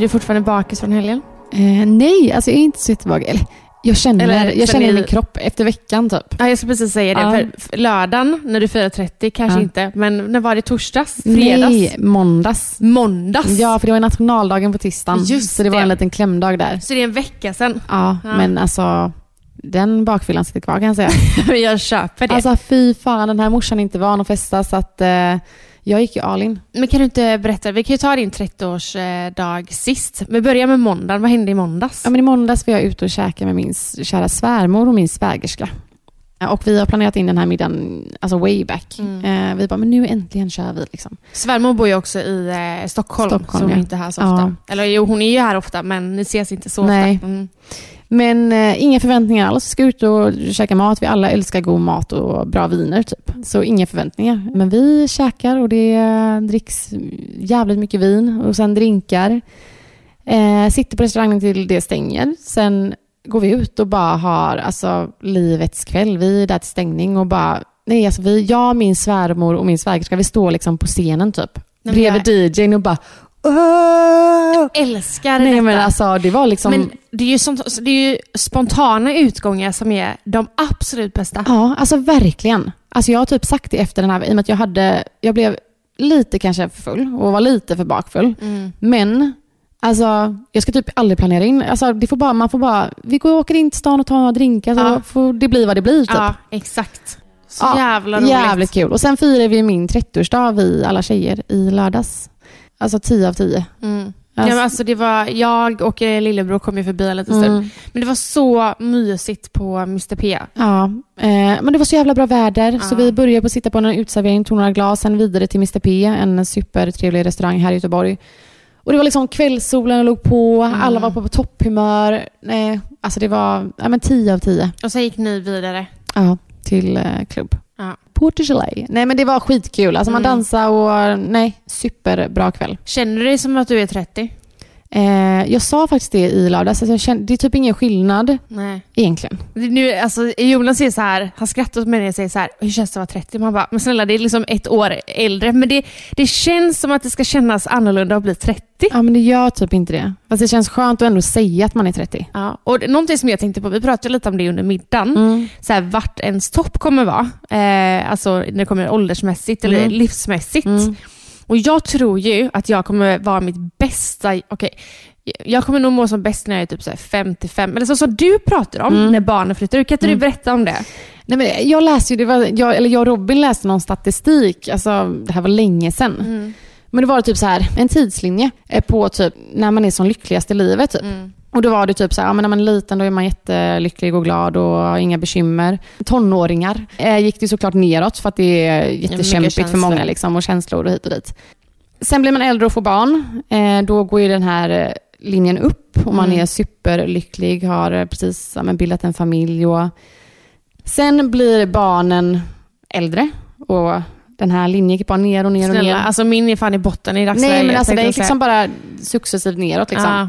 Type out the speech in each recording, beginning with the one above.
Är du fortfarande bakis från helgen? Eh, nej, alltså jag är inte så jättebak. Eller, jag känner, Eller, jag känner i min kropp efter veckan typ. Ja, jag skulle precis säga det. Ja. För lördagen när du firar 30, kanske Ja. inte. Men när var det? Torsdags? Fredags? Nej, måndags. Måndags? Ja, för det var nationaldagen på tisdagen. Just så det var en liten klämdag där. Så det är en vecka sedan. Ja, Ja. men alltså den bakfyllan sitter kvar kan jag säga. Jag köper det. Alltså fy fan, den här morsan är inte van att festa så att eh, jag gick ju all in. Men kan du inte berätta? Vi kan ju ta din 30-årsdag sist. Vi börjar med måndagen. Vad hände i måndags? Ja, men I måndags var jag ute och käkade med min kära svärmor och min svägerska. Ja, Och vi har planerat in den här middagen alltså way back. Mm. Eh, vi bara, men nu äntligen kör vi. Liksom. Svärmor bor ju också i eh, Stockholm, Stockholm, så hon är ja. inte här så Ja. ofta. Eller jo, hon är ju här ofta, men ni ses inte så Nej. ofta. Mm. Men eh, inga förväntningar alls. Ska ut och käka mat. Vi alla älskar god mat och bra viner typ. Så inga förväntningar. Men vi käkar och det eh, dricks jävligt mycket vin och sen drinkar. Eh, sitter på restaurangen till det stänger. Sen går vi ut och bara har alltså, livets kväll. Vi är där till stängning och bara... Nej, alltså vi, jag, min svärmor och min svägerska, vi står liksom på scenen typ. men Bredvid DJn och bara... Åh! Älskar Nej detta. men alltså det var liksom... Men det är, ju sånt, det är ju spontana utgångar som är de absolut bästa. Ja, alltså verkligen. Alltså jag har typ sagt det efter den här, i och med att jag hade, jag blev lite kanske för full och var lite för bakfull. Mm. Men alltså, jag ska typ aldrig planera in, alltså, det får bara, man får bara, vi går och åker in till stan och tar några drinkar så Ja. får det bli vad det blir. Typ. Ja, exakt. Så Ja, jävla roligt. Jävligt kul. Och sen firar vi min 30-årsdag, vi alla tjejer, i lördags. Alltså 10 av 10. Mm. Alltså- Ja, alltså det var, jag och lillebror kom ju förbi en liten stund. Mm. Men det var så mysigt på Mr P. Ja, eh, men det var så jävla bra väder så Ja. vi började på att sitta på en uteservering, tog några glas, sen vidare till Mr P, en supertrevlig restaurang här i Göteborg. Och det var liksom kvällssolen låg på, Mm. alla var på topphumör. Nej, alltså det var ja, men 10 av 10. Och sen gick ni vidare. Ja, till eh, klubb. Ja. Port du Soleil. Nej men det var skitkul. Alltså man Mm. dansade och nej, superbra kväll. Känner du dig som att du är 30? Eh, jag sa faktiskt det i lördags, alltså jag kände, det är typ ingen skillnad Nej. egentligen. Nu, alltså, Jonas säger så här, han skrattar åt mig när jag säger så här, hur känns det att vara 30? Man bara, men snälla det är liksom ett år äldre. Men det, det känns som att det ska kännas annorlunda att bli 30. Ja men det gör typ inte det. Fast det känns skönt att ändå säga att man är 30. Ja, och någonting som jag tänkte på, vi pratade lite om det under middagen, Mm. så här, vart ens topp kommer vara. Eh, alltså när det kommer åldersmässigt eller Mm. livsmässigt. Mm. Och jag tror ju att jag kommer vara mitt bästa, okej, jag kommer nog må som bäst när jag är typ så här 55, eller så som du pratar om, Mm. när barnen flyttar ut. Kan inte Mm. du berätta om det? Nej, men jag läste ju, det var, jag, eller jag och Robin läste någon statistik, alltså det här var länge sedan. Mm. Men det var typ så här, en tidslinje på typ när man är som lyckligast i livet. Typ. Mm. Och då var det typ så här, ja, men när man är liten då är man jättelycklig och glad och inga bekymmer. Tonåringar eh, gick det såklart neråt för att det är jättekämpigt för många liksom, och känslor och hit och dit. Sen blir man äldre och får barn. Eh, då går ju den här eh, linjen upp och man Mm. är superlycklig, har eh, precis ja, bildat en familj. Och... Sen blir barnen äldre och den här linjen gick bara ner och ner och ner. Snälla, alltså min är fan i botten i dagsläget. Nej men alltså den gick liksom bara successivt neråt. Liksom. Ja.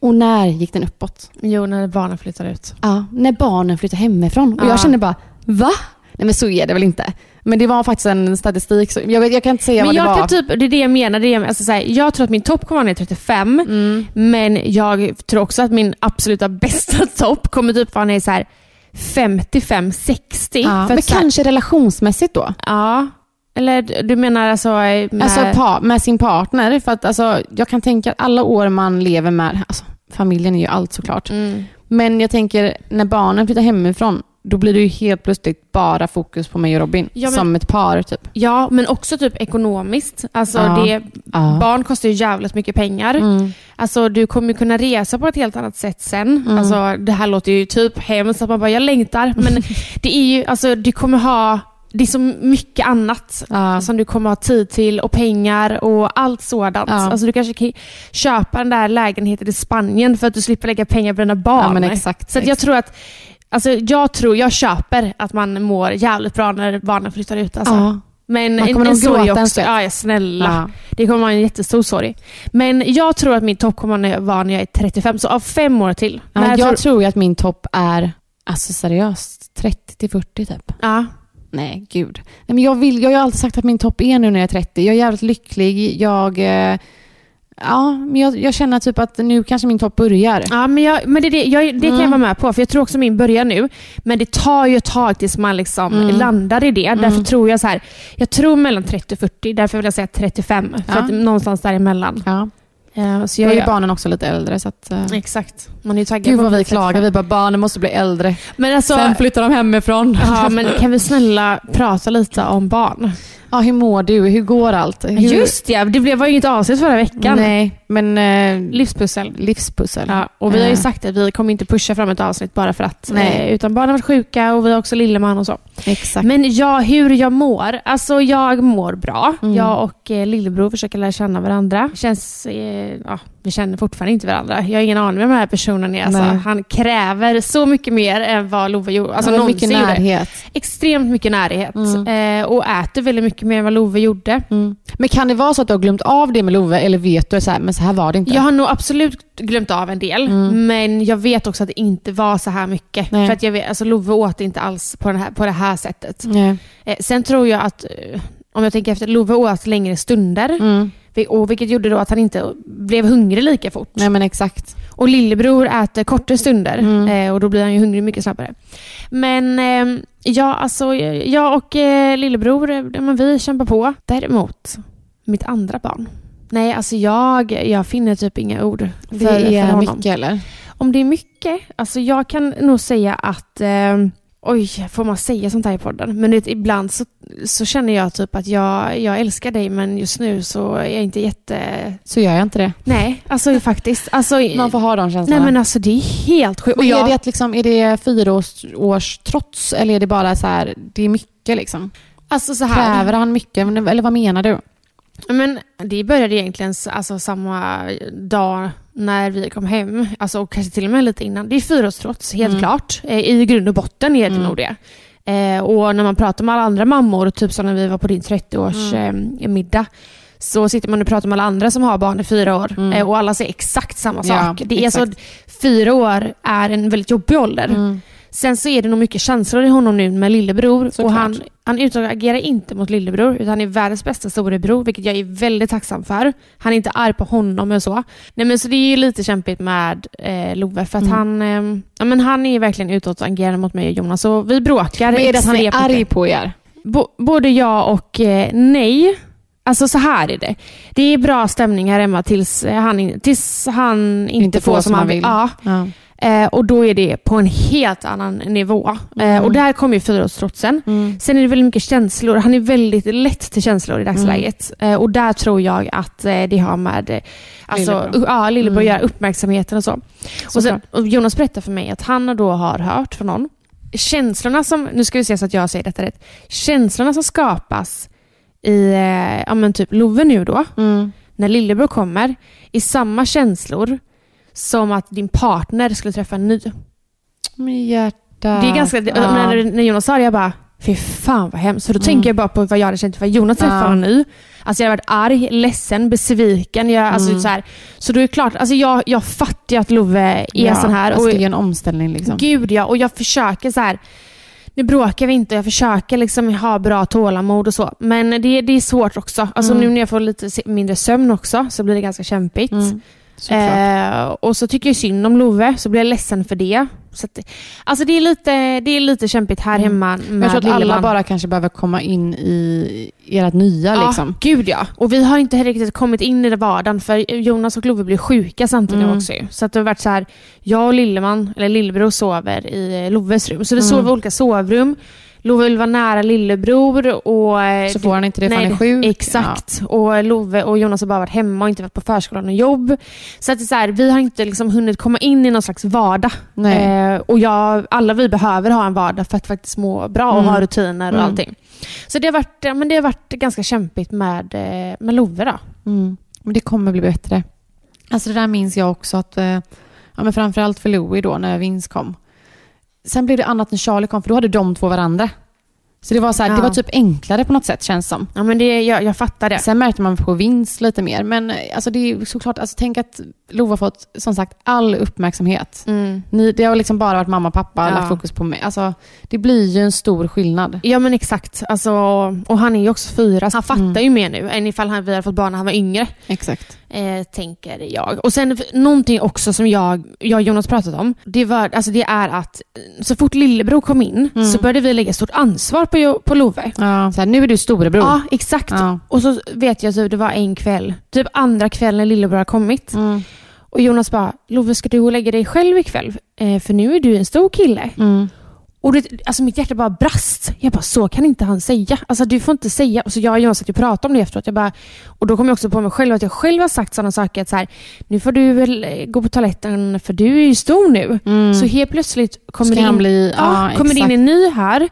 Och när gick den uppåt? Jo, när barnen flyttar ut. Ja, när barnen flyttar hemifrån. Och Ja. jag kände bara, va? Nej men så är det väl inte. Men det var faktiskt en statistik, så jag, vet, jag kan inte säga Men vad det jag var. kan typ, det är det jag menar. Det är, alltså, så här, jag tror att min topp kommer vara ner 35, Mm. men jag tror också att min absoluta bästa topp kommer typ vara så här 55-60. ja, men så här- kanske relationsmässigt då? Ja. Eller du menar alltså... Med, Alltså pa, med sin partner. För att alltså, jag kan tänka att alla år man lever med, alltså, familjen är ju allt såklart. mm. Men jag tänker när barnen flyttar hemifrån, då blir det ju helt plötsligt bara fokus på mig och Robin. Ja, men- Som ett par typ. Ja, men också typ ekonomiskt. Alltså Ja. det, Ja. Barn kostar ju jävligt mycket pengar. Mm. Alltså du kommer kunna resa på ett helt annat sätt sen. Mm. Alltså det här låter ju typ hemskt att man bara, jag längtar. Men det är ju, alltså du kommer ha, det är så mycket annat Ja. som du kommer ha tid till och pengar och allt sådant. Ja. Alltså du kanske kan köpa den där lägenheten i Spanien för att du slipper lägga pengar på dina barn. Ja, men exakt, Så att jag exakt. tror att Alltså jag tror, jag köper att man mår jävligt bra när barnen flyttar ut. Alltså. Ja. Men Man en, kommer en nog sorg en också. Ja, snälla. Ja. Det kommer vara en jättestor sorg. Men jag tror att min topp kommer vara när jag är 35, så av fem år till. Ja, jag tror- tror ju att min topp är, alltså seriöst, 30 till 40 typ. Ja. Nej, gud. Nej, men jag, vill, jag har ju alltid sagt att min topp är nu när jag är 30. Jag är jävligt lycklig. Jag, eh, ja, men jag, jag känner typ att nu kanske min topp börjar. Ja, men, jag, men det, det, jag, det kan jag Mm. vara med på, för jag tror också min börjar nu. Men det tar ju ett tag tills man liksom Mm. landar i det. Därför Mm. tror jag så här, jag tror mellan 30 och 40, därför vill jag säga 35. För Ja. att någonstans däremellan. Ja. Eh, så Jag är ju barnen också lite äldre så att... eh, Exakt. Man är ju taggad Gud vad vi 35. klagar. Vi bara, barnen måste bli äldre. Men alltså, Sen flyttar de hemifrån. ja, men kan vi snälla prata lite om barn? Ja, hur mår du? Hur går allt? Hur... Just ja, det blev, var ju inget avsnitt förra veckan. Nej, men... Eh, Livspussel. livspussel. Ja, och vi har ju Eh, sagt att vi kommer inte pusha fram ett avsnitt bara för att. Nej. Eh, utan barnen har varit sjuka och vi har också lilleman och så. Exakt. Men ja, hur jag mår? Alltså jag mår bra. Mm. Jag och eh, lillebror försöker lära känna varandra. Känns, eh, ja, vi känner fortfarande inte varandra. Jag har ingen aning vem den här personen är. Alltså, han kräver så mycket mer än vad Love gjorde. Alltså, Ja, någonsin mycket gjorde. närhet. Extremt mycket närhet. Mm. Eh, och äter väldigt mycket mer än vad Love gjorde. Mm. Men kan det vara så att du har glömt av det med Love eller vet du så här, men så här var det inte? Jag har nog absolut glömt av en del, Mm. men jag vet också att det inte var så här mycket. Nej. För att jag vet, alltså Love åt inte alls på, den här, på det här sättet. Nej. Eh, sen tror jag att, eh, om jag tänker efter, Love åt längre stunder. Mm. Och vilket gjorde då att han inte blev hungrig lika fort. Nej men exakt. Och lillebror äter kortare stunder Mm. eh, och då blir han ju hungrig mycket snabbare. Men eh, ja, alltså jag och eh, lillebror, eh, men vi kämpar på. Däremot, mitt andra barn. Nej, alltså jag, jag finner typ inga ord för, Det för är honom. mycket eller? Om det är mycket, alltså jag kan nog säga att eh, Oj, får man säga sånt här i podden? Men ibland så, så känner jag typ att jag, jag älskar dig men just nu så är jag inte jätte... Så gör jag inte det. Nej, alltså faktiskt. Alltså, Man får ha de känslorna. nej men alltså det är helt sjukt. Och Men är, det att liksom, är det fyra års, års trots eller är det bara så här, det är mycket liksom? alltså så här. Kräver han mycket? Eller vad menar du? Men det började egentligen alltså, samma dag när vi kom hem, alltså, och kanske till och med lite innan. Det är fyraårstrots, helt Mm. klart. Eh, I grund och botten är det Mm. nog det. Eh, och när man pratar med alla andra mammor, typ som när vi var på din 30-års Mm. eh, så sitter man och pratar med alla andra som har barn i fyra år Mm. eh, och alla säger exakt samma Ja, sak. Det är så, exakt. fyra år är en väldigt jobbig ålder. Sen så är det nog mycket känslor i honom nu med lillebror. Såklart. Och han, han utagerar inte mot lillebror, utan han är världens bästa storebror, vilket jag är väldigt tacksam för. Han är inte arg på honom och så. Nej, men så det är ju lite kämpigt med eh, Love, för att Mm. han, eh, ja, men han är verkligen utåtagerande mot mig och Jonas. Så vi bråkar. Men är det att han är arg på er? Bo, både ja och eh, nej. Alltså så här är det. Det är bra stämning här hemma tills eh, han, tills han inte, får som han vill. Ja. Ja. Eh, och då är det på en helt annan nivå. Eh, Mm. och där kommer ju fyraårstrotsen. Mm. Sen är det väldigt mycket känslor. Han är väldigt lätt till känslor i dagsläget. Eh, och där tror jag att eh, det har med eh, alltså, Lillebror. ja, lillebror Mm. göra, uppmärksamheten och så. Och, sen, och Jonas berättar för mig att han då har hört från någon. Känslorna som, nu ska vi se så att jag säger detta rätt. Känslorna som skapas i, eh, ja men typ Love nu då, Mm. när lillebror kommer, är samma känslor som att din partner skulle träffa en ny. Men hjärta. Det är ganska, Ja. när, när Jonas sa det, jag bara, fy fan vad hemskt. Så då Mm. tänker jag bara på vad jag hade känt för Jonas träffade Ja. någon ny. Alltså jag hade varit arg, ledsen, besviken. Jag, alltså Mm. så, här. så då är det klart, alltså jag, jag fattar ju att Love är ja. sån här. Alltså, Och, det är en omställning liksom. Gud ja, och jag försöker så här. nu bråkar vi inte, jag försöker liksom ha bra tålamod och så. Men det, det är svårt också. Alltså Mm. nu när jag får lite mindre sömn också så blir det ganska kämpigt. Mm. Eh, och så tycker jag synd om Love, så blir jag ledsen för det. Så att, alltså det är, lite, det är lite kämpigt här Mm. hemma med jag tror att alla lilleman. bara kanske behöver komma in i ert nya Ja, liksom. gud ja. Och vi har inte riktigt kommit in i det vardagen för Jonas och Love blir sjuka samtidigt Mm. också. Så att det har varit så här, jag och Lilleman, eller lillebror sover i Loves rum. Så vi Mm. sover i olika sovrum. Love vill vara nära lillebror och... eh, Så får han inte det för han är sjuk. Exakt. Och Love och Jonas har bara varit hemma och inte varit på förskolan och jobb. Så att det är så här, vi har inte liksom hunnit komma in i någon slags vardag. Ja. Eh, och jag, alla vi behöver ha en vardag för att faktiskt må bra och Mm. ha rutiner och Mm. allting. Så det har varit, ja, men det har varit ganska kämpigt med, eh, med Love då. Mm. Men det kommer bli bättre. Alltså det där minns jag också att, eh, ja, men framförallt för Louie då när Vince kom. Sen blev det annat när Charlie kom för då hade de två varandra. Så det var, så här, Ja. det var typ enklare på något sätt känns som. Ja, men det, jag, jag fattar det. Sen märkte man på Vince lite mer. Men eh, alltså, det är såklart, alltså, tänk att Lova har fått som sagt all uppmärksamhet. Mm. Ni, det har liksom bara varit mamma och pappa, Ja. lagt fokus på mig. Alltså, det blir ju en stor skillnad. Ja men exakt. Alltså, och han är ju också fyra, så han fattar Mm. ju mer nu än ifall han, vi hade fått barn när han var yngre. Exakt. Eh, tänker jag. Och sen någonting också som jag, jag och Jonas pratat om. Det, var, alltså det är att eh, så fort lillebror kom in Mm. så började vi lägga stort ansvar på, på Love. Ja. Så här, nu är du storebror. Ja, exakt. Ja. Och så vet jag att det var en kväll, typ andra kvällen när lillebror har kommit. Och Jonas bara, Love ska du gå och lägga dig själv ikväll? Eh, för nu är du en stor kille. Mm. Och det, alltså mitt hjärta bara brast. Jag bara, så kan inte han säga. Alltså du får inte säga. Och så jag och Jonas satt och pratade om det efteråt. Jag bara, och då kom jag också på mig själv att jag själv har sagt sådana saker. Att så här, nu får du väl eh, gå på toaletten för du är ju stor nu. Mm. Så helt plötsligt kommer, det in, bli... ja, kommer det in en ny här.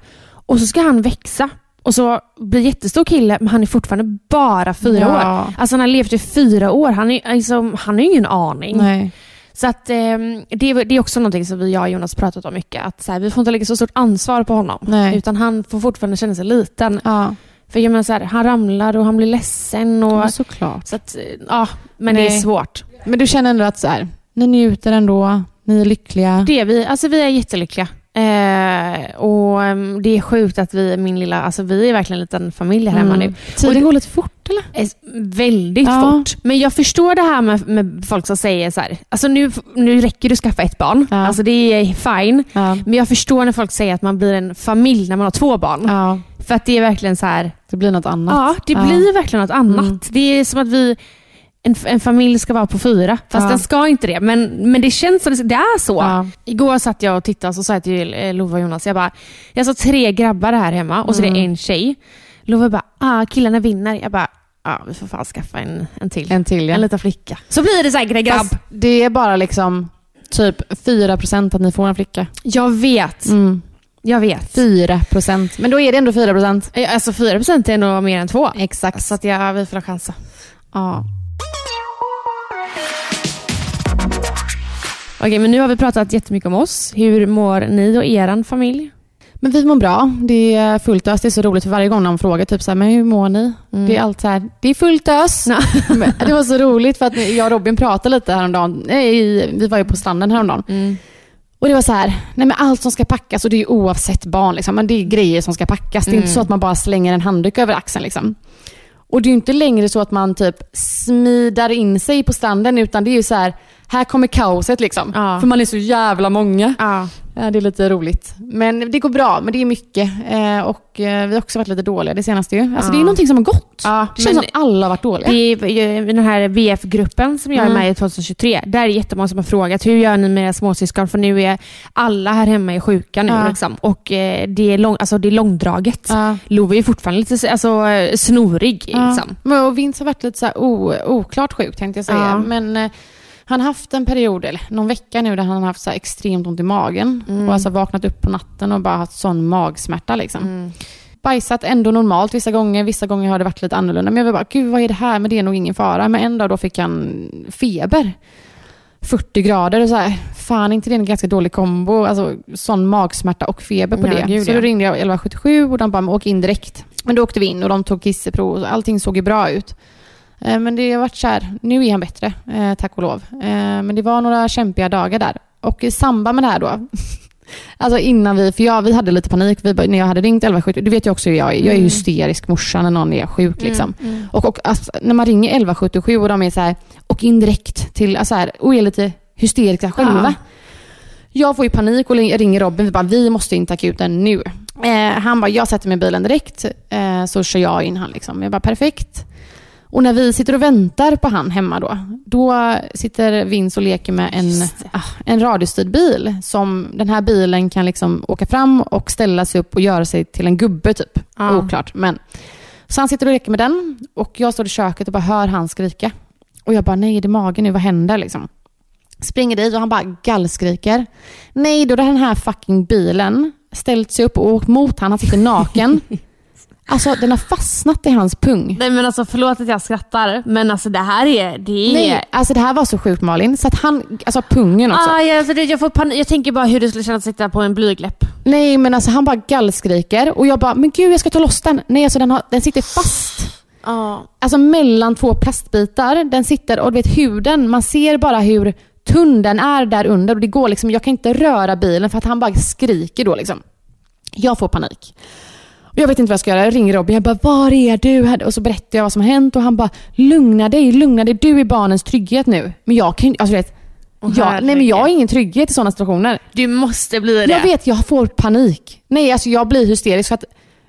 Och så ska han växa. Och så bli jättestor kille, men han är fortfarande bara fyra Ja. år. Alltså han har levt i fyra år. Han, är, alltså, han har ju ingen aning. Nej. Så att, ehm, det, är- det är också någonting som vi, jag och Jonas pratat om mycket. Att så här, vi får inte lägga så stort ansvar på honom. Nej. Utan han får fortfarande känna sig liten. Ja, För jag menar så här, han ramlar och han blir ledsen. Och, ja såklart. så att, eh, ja, men det är Nej. svårt. Men du känner ändå att så här, ni njuter ändå, ni är lyckliga. Det är vi. Alltså vi är jättelyckliga. Eh, och ehm, det är sjukt att vi, min lilla, alltså vi är verkligen en liten familj här hemma Mm. nu. Tiden går lite fort eller? Eh, Väldigt Ja. fort. Men jag förstår det här med, med folk som säger så här, alltså nu, nu räcker det att skaffa ett barn. Ja. Alltså det är fine. Ja. Men jag förstår när folk säger att man blir en familj när man har två barn. För att det är verkligen så här, det blir något annat. ja det blir verkligen något annat. Mm. Det är som att vi, en, en familj ska vara på fyra, fast Ja. den ska inte det. Men, men det känns som det, det är så. Ja. Igår satt jag och tittade och så sa jag till eh, Lova och Jonas, jag bara, jag sa tre grabbar här hemma och så är det Mm. en tjej. Lova bara, ah, killarna vinner. Jag bara, ah, vi får fan skaffa en, en till. En, En till ja. liten flicka. Så blir det säkert en grabb. Fast det är bara liksom typ 4% att ni får en flicka. Jag vet. Mm. Jag vet. 4%. Men då är det ändå 4%. Eh, Alltså 4% är nog mer än två. Exakt. Så att jag, vi får chansa. Ja. Okej, men nu har vi pratat jättemycket om oss. Hur mår ni och eran familj? Men vi mår bra. Det är fullt ös. Det är så roligt för varje gång någon frågar typ så här, men hur mår ni? Mm. Det är allt så här, det är fullt ös. Det var så roligt för att jag och Robin pratade lite häromdagen. Nej, vi var ju på stranden häromdagen. Mm. Och det var så här, nej men allt som ska packas och det är oavsett barn liksom, men det är grejer som ska packas. Det är inte Mm. så att man bara slänger en handduk över axeln liksom. Och det är ju inte längre så att man typ smidar in sig på stranden utan det är ju så här, här kommer kaoset liksom. Ja. För man är så jävla många. Ja. Det är lite roligt. Men det går bra, men det är mycket. Eh, och eh, vi har också varit lite dåliga det senaste ju. Alltså Ja. det är någonting som har gått. Ja, det känns som alla har varit dåliga. Det är ju den här VF-gruppen som jag är Mm. med i 2023. Där är jättemånga som har frågat hur gör ni med era småsyskon? För nu är alla här hemma är sjuka nu. Ja. Liksom. Och eh, det, är lång, alltså, det är långdraget. Ja. Love är fortfarande lite alltså, eh, snorig. Ja. Liksom. Men, och Vince har varit lite så här o, oklart sjuk tänkte jag säga. Men eh, han har haft en period, eller någon vecka nu, där han har haft så extremt ont i magen. Mm. Och alltså vaknat upp på natten och bara haft sån magsmärta liksom. Mm. Bajsat ändå normalt vissa gånger, vissa gånger har det varit lite annorlunda. Men jag var bara, gud vad är det här? Men det är nog ingen fara. Men en dag då fick han feber. 40 grader och så här, fan inte det en ganska dålig kombo? Alltså sån magsmärta och feber på Ja, det. gud, så då ringde jag 1177 och de bara, åk in direkt. Men då åkte vi in och de tog kisseprov och allting såg ju bra ut. Eh, Men det har varit så här, nu är han bättre, eh, tack och lov. Eh, Men det var några kämpiga dagar där. Och i samband med det här då, Alltså innan vi, för jag, vi hade lite panik vi, när jag hade ringt 1177. Du vet ju också hur jag är. Jag är hysterisk morsa när någon är sjuk. Liksom. Och, och alltså, när man ringer 1177 och de är så här, och in direkt till, alltså här, och är lite hysteriska själva. Jag får ju panik och ringer Robin. Vi bara, vi måste in till akuten nu. Eh, han bara, jag sätter mig i bilen direkt eh, så kör jag in han. Liksom. Jag bara, perfekt. Och när vi sitter och väntar på han hemma då, då sitter Vince och leker med en, ah, en radiostyrd bil. Som den här bilen kan liksom åka fram och ställa sig upp och göra sig till en gubbe typ. Ja. Oklart. Men. Så han sitter och leker med den och jag står i köket och bara hör han skrika. Och jag bara, nej det är magen nu, vad händer liksom? Springer dit och han bara gallskriker. Nej, då har den här fucking bilen ställt sig upp och åkt mot han. Han sitter naken. Alltså den har fastnat i hans pung. Nej men alltså förlåt att jag skrattar, men alltså det här är... Det är... Nej, alltså det här var så sjukt Malin. Så att han, alltså pungen också. Ah, ja, alltså det, jag, får panik. jag tänker bara hur det skulle kännas att sitta på en blygläpp. Nej men alltså han bara gallskriker och jag bara, men gud jag ska ta loss den. Nej alltså den, har, den sitter fast. Ja. Alltså mellan två plastbitar. Den sitter och du vet huden, man ser bara hur tunn den är där under och det går liksom, jag kan inte röra bilen för att han bara skriker då liksom. Jag får panik. Jag vet inte vad jag ska göra. Jag ringer Robin. Jag bara, var är du? Och så berättar jag vad som har hänt och han bara, lugna dig, lugna dig. Du är barnens trygghet nu. Men jag kan ju- alltså vet, jag, nej men jag har ingen trygghet i sådana situationer. Du måste bli det. Jag vet, jag får panik. Nej, alltså jag blir hysterisk för att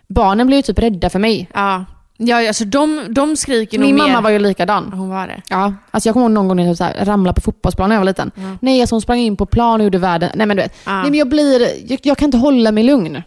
barnen blir ju typ rädda för mig. Ja. Ja, alltså de, de skriker nog Min mer. mamma var ju likadan. Hon var det. Ja, alltså jag kommer ihåg någon gång när jag typ ramlade på fotbollsplan när jag var liten. Nej, alltså hon sprang in på plan och gjorde världen... Nej men du vet. Ja. Nej men jag blir... Jag, jag kan inte hålla mig lugn.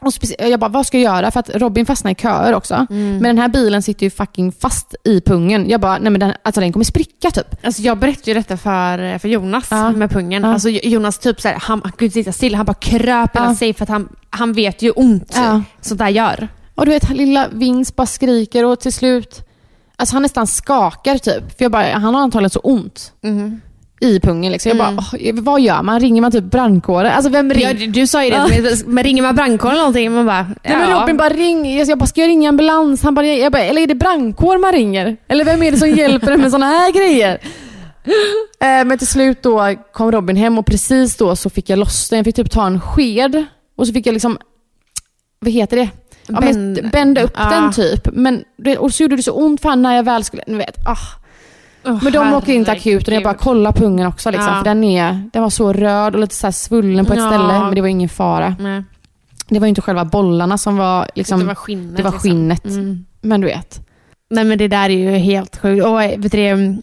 Och jag bara, vad ska jag göra? För att Robin fastnar i köer också. Men den här bilen sitter ju fucking fast i pungen. Jag bara, nej men den, alltså den kommer spricka typ. Alltså jag berättade ju detta för, för Jonas Ja. med pungen. Ja. Alltså Jonas typ såhär, han, han kunde inte sitta still. Han bara kröp Ja. sig för att han, han vet ju ont Ja. sånt där gör. Och du vet, lilla Vince bara skriker och till slut... Alltså han nästan skakar typ. För jag bara, han har antagligen så ont i pungen. Liksom. Jag bara, åh, vad gör man? Ringer man typ brandkåren? Alltså vem ringer? Ja, du, du sa ju det, men- ringer man brandkåren eller någonting, man bara... Nej men Robin bara ring. Jag bara, ska jag ringa ambulans? Han bara, jag bara, eller är det brandkår man ringer? Eller vem är det som hjälper en med sådana här grejer? Eh, men till slut då kom Robin hem och precis då så fick jag loss den. Jag fick typ ta en sked och så fick jag liksom, vad heter det? Ja, Bänd- bända upp Ja. den typ. Men, och så gjorde det så ont för när jag väl skulle, ni vet. Ah. Åh, Men de åker in till akuten och jag bara herregud. kolla pungen också liksom. Ja. För den, är, den var så röd och lite så svullen på ett Ja. ställe. Men det var ingen fara. Nej, Det var inte själva bollarna som var liksom, det var skinnet. det var liksom. skinnet. Mm. Men du vet. Nej men det där är ju helt sjukt. Och vet du,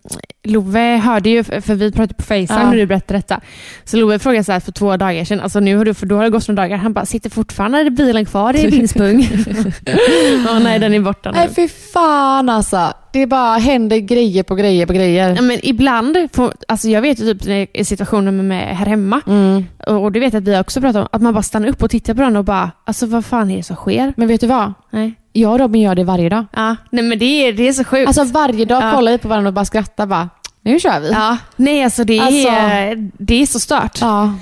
Love hörde ju, för vi pratade på Facetime Ja. när du berättade detta. Så Love frågade så här för två dagar sedan, alltså nu har du, för då har det gått några dagar, han bara, sitter fortfarande bilen kvar i Vinspung? Åh nej, den är borta nu. Nej fy fan alltså. Det bara händer grejer på grejer på grejer. Ja, men ibland, får, alltså jag vet ju typ är situationer med här hemma, Mm. och och det vet jag att vi också pratat om, att man bara stannar upp och tittar på den och bara, alltså vad fan är det som sker? Men vet du vad? Nej. Jag och Robin gör det varje dag. Ja, nej men det är, det är så sjukt. Alltså varje dag Ja. kollar vi på varandra och bara skrattar bara. Nu kör vi. ja, nej alltså det är, Alltså- det är så stört. Ja.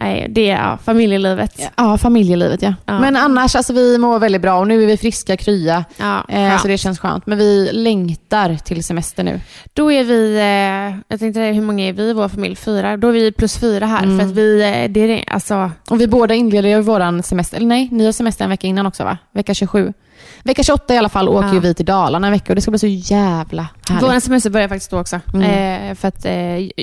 Nej, det är ja, familjelivet. Ja, familjelivet ja. Ja. Men annars, alltså vi mår väldigt bra och nu är vi friska, krya. Ja, Eh, så det känns skönt. Men vi längtar till semester nu. Då är vi, eh, jag tänkte hur många är vi i vår familj? Fyra. Då är vi plus fyra här. Mm. För att vi, eh, det är alltså, Och vi båda inleder ju våran semester, eller nej, ni har semester en vecka innan också va? Vecka 27. Vecka 28 i alla fall åker Ja. vi till Dalarna en vecka och det ska bli så jävla härligt. vår semester börjar faktiskt då också. Mm. Eh, för att eh,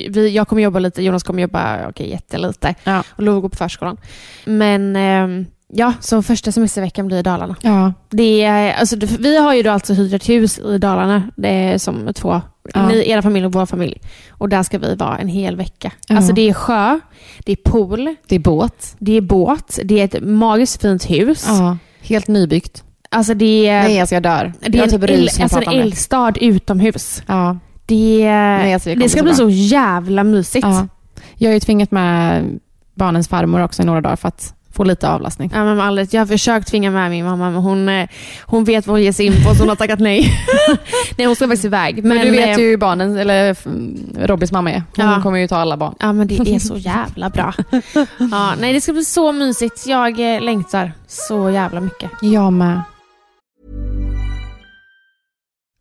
vi, jag kommer jobba lite, Jonas kommer jobba okej, jättelite. Ja. Och Love går på förskolan. Men eh, ja, så första semesterveckan blir i Dalarna. Ja. Det är, alltså, vi har ju då alltså hyrt ett hus i Dalarna, det är som två, Ja. ni, era familj och vår familj. Och där ska vi vara en hel vecka. Ja. Alltså det är sjö, det är pool, Det är båt. det är båt, det är ett magiskt fint hus. Ja. Helt nybyggt. Alltså det är, Nej alltså jag dör. det är jag en, typ jag alltså en eldstad utomhus. Ja. Det, Nej, alltså det det ska bli så jävla mysigt. ja. Jag har ju tvingat med barnens farmor också i några dagar för att få lite avlastning. Ja, men alldeles, jag har försökt tvinga med min mamma, men hon, eh, hon vet vad hon ger sig in på, så hon har tackat nej. nej, hon ska faktiskt iväg. Men, Men, du vet eh, ju hur barnen, eller Robbys mamma är. Hon Ja. kommer ju ta alla barn. Ja, men det är så jävla bra. Ja, nej, det ska bli så mysigt. Jag eh, längtar så jävla mycket. Jag med.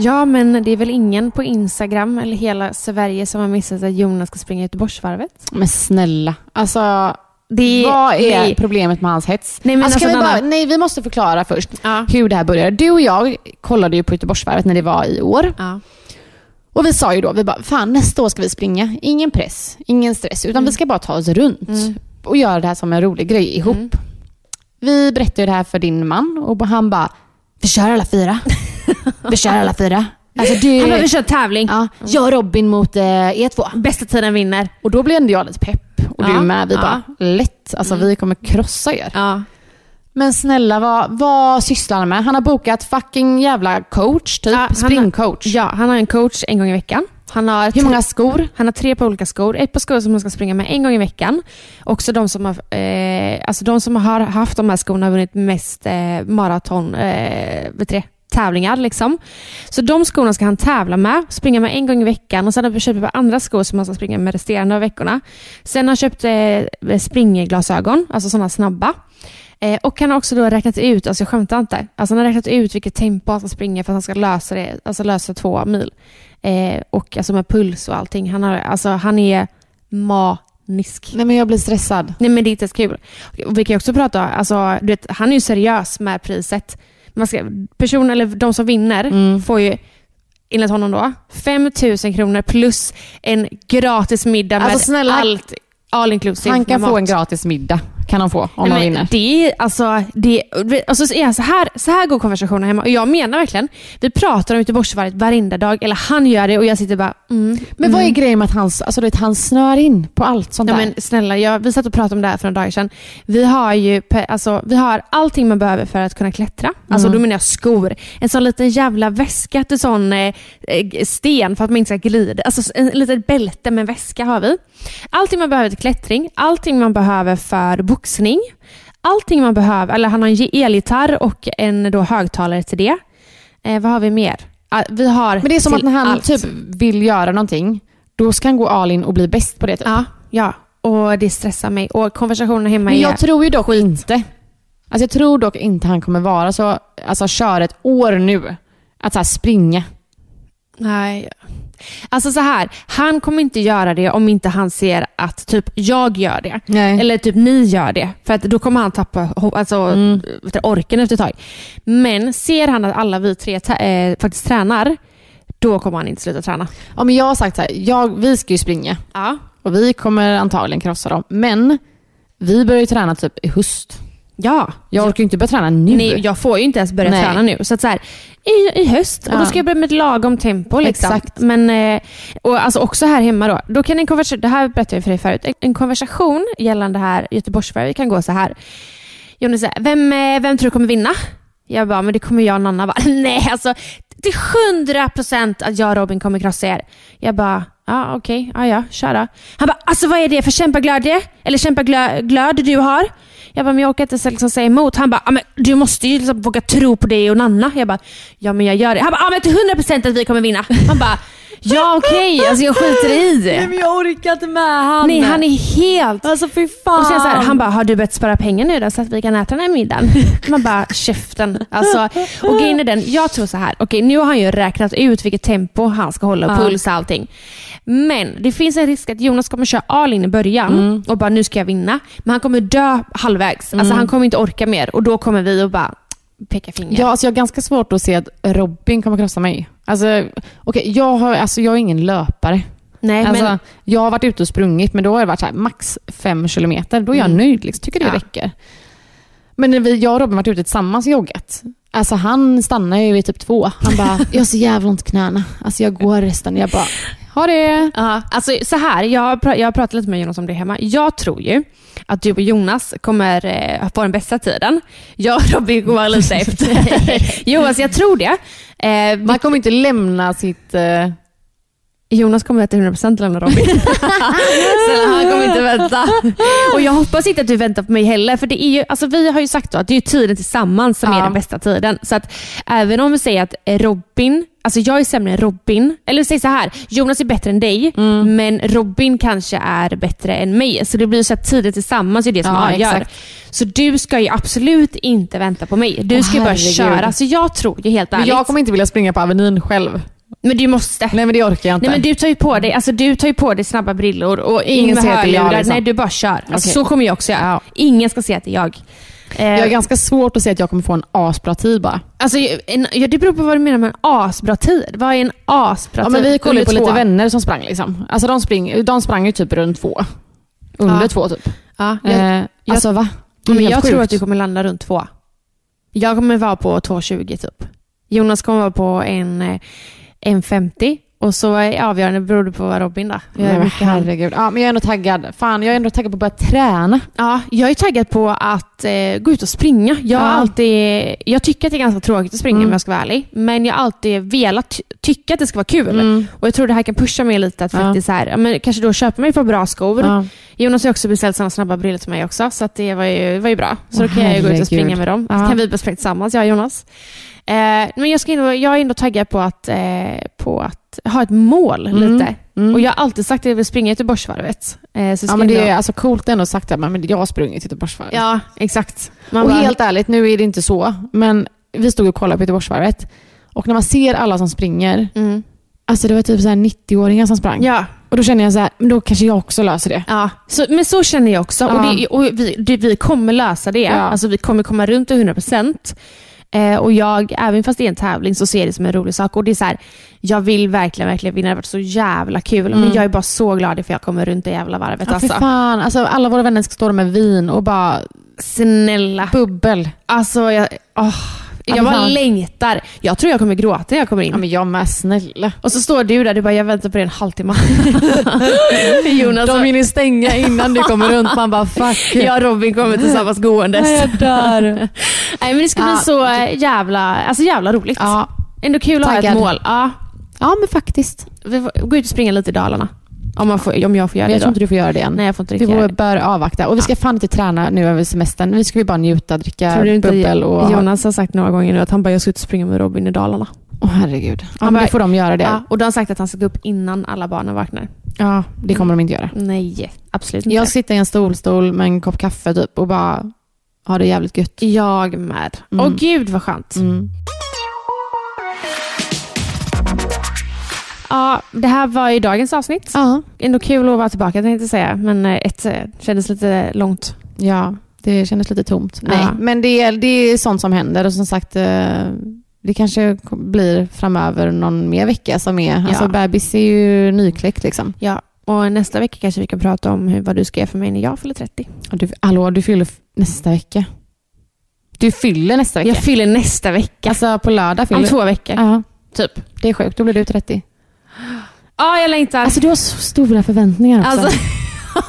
Ja, men det är väl ingen på Instagram eller hela Sverige som har missat att Jonas ska springa Göteborgsvarvet? Men snälla, alltså Det, vad är nej. problemet med hans hets? Nej, men alltså, alltså, vi, bara, nej, vi måste förklara först Ja. hur det här började. Du och jag kollade ju på Göteborgsvarvet när det var i år. Ja. Och vi sa ju då, vi bara, fan nästa år ska vi springa. Ingen press, ingen stress, utan vi ska bara ta oss runt och göra det här som en rolig grej ihop. Vi berättade det här för din man och han bara, vi kör alla fyra. vi kör alla fyra. Alltså du, Han behöver köra tävling. ja, jag och Robin mot eh, er två. Bästa tiden vinner. Och då blev ändå jag lite pepp. Och Ja, du med. Vi ja. bara, lätt. Alltså vi kommer krossa er. Ja. Men snälla, vad, vad sysslar han med? Han har bokat fucking jävla coach, typ. Ja, han Springcoach. ja, han har en coach en gång i veckan. Han har Hur många skor? Han har tre par olika skor. Ett par skor som han ska springa med en gång i veckan. Också de som har, eh, alltså de som har haft de här skorna har vunnit mest eh, maraton, eh, vet du det, tävlingar. Liksom. Så de skorna ska han tävla med, springa med en gång i veckan och sen har vi köpt par andra skor som han ska springa med resterande av veckorna. Sen har han köpt eh, springglasögon, alltså sådana snabba. Eh, och han har också då räknat ut, alltså jag skämtar inte, alltså han har räknat ut vilket tempo han ska springa för att han ska lösa det, alltså lösa två mil. Eh, och alltså med puls och allting. Han, har, alltså, han är manisk. Nej men jag blir stressad. Nej men det är inte ens kul. Och vi kan ju också prata, alltså, du vet, han är ju seriös med priset. Man ska, person, eller de som vinner Mm. får ju enligt honom då 5 000 kronor plus en gratis middag med Alltså, snälla, allt all inclusive. Han kan med få en gratis middag. Kan han få om Nej, han vinner. Det är alltså, det, alltså så, är så, här, så här går konversationen hemma. Och jag menar verkligen, vi pratar om Göteborgsvarvet varenda dag. Eller han gör det och jag sitter bara, mm, Men vad är grejen med att han, alltså, vet, han snör in på allt sånt Ja, där? men snälla, jag, vi satt och pratade om det här för några dagar sedan. Vi har ju alltså, vi har allting man behöver för att kunna klättra. Alltså, Mm. Då menar jag skor. En sån liten jävla väska till sån eh, eh, sten för att man inte ska glida. Alltså en litet bälte med väska har vi. Allting man behöver till klättring, allting man behöver för boxning, allting man behöver, eller han har en elgitarr och en då högtalare till det. Eh, vad har vi mer? Ah, vi har Men det är som att när han allt. typ vill göra någonting, då ska han gå all in och bli bäst på det. Typ. Ja, ja. Och det stressar mig. Och konversationen hemma Men är... jag tror ju dock inte, alltså jag tror dock inte han kommer vara så, alltså köra ett år nu, att så springa. Nej. Alltså så här, han kommer inte göra det om inte han ser att typ jag gör det. Nej. Eller typ ni gör det. För att då kommer han tappa alltså, Mm. orken efter ett tag. Men ser han att alla vi tre eh, faktiskt tränar, då kommer han inte sluta träna. Ja, men jag har sagt så här, jag, vi ska ju springa Ja. och vi kommer antagligen krossa dem. Men vi börjar ju träna typ i höst. Ja. Jag orkar ju inte börja träna nu. Nej, jag får ju inte ens börja Nej. träna nu. Så att så här, i, i höst, och Ja. då ska jag börja med ett lagom tempo. Liksom. Exakt. Men, eh, och alltså också här hemma då, då kan en konversation, det här berättade jag för dig förut, en konversation gällande här Göteborgsvarvet kan gå så här. Jonny säger, vem, eh, vem tror du kommer vinna? Jag bara, men det kommer jag och Nanna. Bara, Nej, alltså till hundra procent att jag och Robin kommer krossa er. Jag bara, ja okej, ja ja, kör då. Han bara, alltså vad är det för kämpaglädje? Eller kämpaglöd du har? Jag bara, men jag orkar inte så liksom säga emot. Han bara, ah, men du måste ju liksom våga tro på dig och Nanna. Jag bara, ja men jag gör det. Han bara, ja men till hundra procent att vi kommer vinna. Han bara, Ja okej, alltså jag skiter i. men jag orkar inte med han. Nej han är helt... Alltså fy fan. Och sen så här, han bara, har du börjat spara pengar nu då så att vi kan äta den här middagen? Man bara, käften. Alltså, och grejen är den, jag tror så här, okej nu har han ju räknat ut vilket tempo han ska hålla och Ja. puls och allting. Men det finns en risk att Jonas kommer köra all in i början Mm. och bara, nu ska jag vinna. Men han kommer dö halvvägs. Alltså han kommer inte orka mer och då kommer vi och bara peka finger. Ja, alltså jag har ganska svårt att se att Robin kommer krossa mig. Alltså, okej, jag, har, alltså, jag är ingen löpare. Nej, Alltså, men, Jag har varit ute och sprungit, men då har det varit så här, max fem kilometer. Då är jag Mm. nöjd. Liksom. Tycker det Ja. räcker. Men när vi, jag och Robin har varit ute tillsammans och joggat. Alltså han stannar ju vid typ två. Han bara, jag har så jävla ont i knäna. Alltså jag går resten. Jag bara, ha det. Ja, alltså så här, jag, har pra- jag har pratat lite med Jonas om det hemma. Jag tror ju att du och Jonas kommer eh, få den bästa tiden. Jag och Robin kommer vara lite efter. jo, alltså jag tror det. Eh, Man kommer inte lämna sitt... Eh, Jonas kommer till 100% lämna Robin. Snälla, han kommer inte vänta. Och jag hoppas inte att du väntar på mig heller. För det är ju, alltså vi har ju sagt att det är tiden tillsammans som Ja. är den bästa tiden. Så att även om vi säger att Robin, alltså jag är sämre än Robin. Eller säger så här, Jonas är bättre än dig, Mm. men Robin kanske är bättre än mig. Så det blir så att tiden tillsammans är det som Ja, avgör. exakt. Så du ska ju absolut inte vänta på mig. Du ska ju bara herregud. köra. Så jag tror ju helt men ärligt. jag kommer inte vilja springa på Avenyn själv. Men du måste. Nej men det orkar jag inte. Nej men du tar ju på dig, alltså, du tar ju på dig snabba brillor och Ingen ingen ser att det är jag, liksom. Nej du bara kör. Alltså, Okej. Så kommer jag också göra. Ja. Ingen ska se att det är jag. Eh, Jag har ganska svårt att se att jag kommer få en asbra tid bara. alltså, en, ja, det beror på vad du menar med en asbra tid. Vad är en asbra Ja, tid? men vi kollade på Under lite två. vänner som sprang. Liksom. Alltså, de, spring, de sprang ju typ runt två. Under Ja. två typ. Ja, jag, eh, alltså va? Är men jag tror sjukt. att du kommer landa runt två. Jag kommer vara på 2,20 typ. Jonas kommer vara på en, eh, en 50 och så är avgörande beror det på vad Robin då. Jag Nej, är han. herregud. Ja, men jag är ändå taggad. Fan, jag är ändå taggad på att börja träna. Ja, jag är taggad på att eh, gå ut och springa. Jag, Ja. alltid, jag tycker att det är ganska tråkigt att springa Mm. om jag ska vara ärlig. Men jag har alltid velat ty- tycka att det ska vara kul. Mm. Och Jag tror det här kan pusha mig lite att Ja. faktiskt här, men kanske då köpa mig för bra skor. Ja. Jonas har också beställt sådana snabba brillor till mig också, så det var ju, var ju bra. Så Åh, då kan jag ju gå ut herregud. och springa med dem. Så kan vi börja springa tillsammans, jag och Jonas. Eh, men jag, ska ändå, jag är ändå taggad på att, eh, på att ha ett mål Mm. lite. Mm. Och jag har alltid sagt att jag vill springa Göteborgsvarvet. Eh, så Ja, men det är alltså coolt ändå sagt att men jag har sprungit Göteborgsvarvet. Ja, exakt. Man och bara- helt ärligt, nu är det inte så, men vi stod och kollade på Göteborgsvarvet och när man ser alla som springer, Mm. alltså det var typ så här 90-åringar som sprang. Ja, Och då känner jag så här, då kanske jag också löser det. ja. Så, men så känner jag också. Och, Ja. det, och vi, det, vi kommer lösa det. Ja. Alltså, vi kommer komma runt till 100%. Eh, och jag, även fast det är en tävling, så ser jag det som en rolig sak. Och det är så här, jag vill verkligen, verkligen vinna. Det har varit så jävla kul. Men Mm. jag är bara så glad för jag kommer runt det jävla varvet. Ja, för alltså. fan, alltså, alla våra vänner ska stå där med vin och bara Snälla. bubbel. Alltså, jag, Ja, jag bara fan. längtar. Jag tror jag kommer gråta när jag kommer in. Ja, men jag med, snälla. Och så står du där, du bara, jag väntar på det en halvtimme. Jonas, De hinner stänga innan du kommer runt. Man bara fuck. jag och Robin kommer tillsammans gåendes. jag dör. Nej men det ska bli Ja. så eh, jävla, alltså jävla roligt. Ja. Ändå kul att ha Taggad. ett mål. Ja, ja, men faktiskt. vi får gå ut och springa lite i Dalarna. Om, man får, om jag får göra Men jag det tror då. inte du får göra det än. Nej jag får inte Vi riktigt göra bör, det. avvakta. Och vi ska fan inte träna nu över semestern. Vi ska ju bara njuta, dricka Tror du inte bubbel och... Jonas har sagt några gånger nu att han bara, jag ska ut och springa med Robin i Dalarna. Åh herregud. Ja, men bara- då får de göra det. Ja, Ja, och då har han sagt att han ska gå upp innan alla barnen vaknar. det kommer de inte göra. Nej, absolut inte. Jag sitter i en stolstol med en kopp kaffe typ och bara har det jävligt gött. jag med. Åh Mm. gud vad skönt. Mm. Ja, det här var ju dagens avsnitt. Ja. Ändå kul att vara tillbaka tänkte jag säga, men eh, ett eh, kändes lite långt. ja, det kändes lite tomt. Nej, Ja. men det är, det är sånt som händer och som sagt eh, det kanske blir framöver någon mer vecka som är, alltså bebis är ju nykläckt liksom. Ja, och nästa vecka kanske vi kan prata om hur, vad du ska göra för mig när jag fyller 30. Och Du, hallå, du fyller nästa vecka. Du fyller nästa vecka? Jag fyller nästa vecka. Alltså på lördag fyller Om två veckor. Ja, Typ. det är sjukt. Då blir du 30. Ja, jag längtar. Alltså du har så stora förväntningar också. Alltså,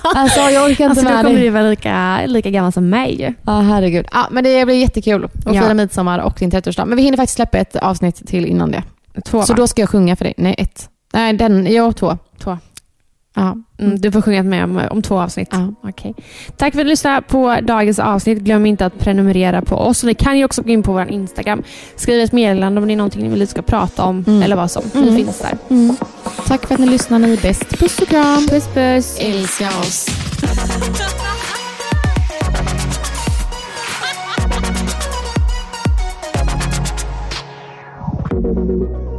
Alltså jag orkar inte alltså med kommer dig. du vara lika, lika gammal som mig. Ja, herregud. Ja, men det blir jättekul att Ja. fira midsommar och din 30-årsdag. Men vi hinner faktiskt släppa ett avsnitt till innan det. Två Så va? då ska jag sjunga för dig. Nej, ett. Nej, den. Ja, två. Två. Ja. Mm, du får sjunga med om, om två avsnitt. Ja. Okej. Tack för att du lyssnade på dagens avsnitt. Glöm inte att prenumerera på oss. Och ni kan ju också gå in på vår Instagram. Skriv ett meddelande om det är någonting ni vill att vi ska prata om. Mm. Eller vad som. Vi Mm. finns där. Mm. Tack för att ni lyssnar. Ni är bäst. Puss och kram. Puss puss. Älska oss.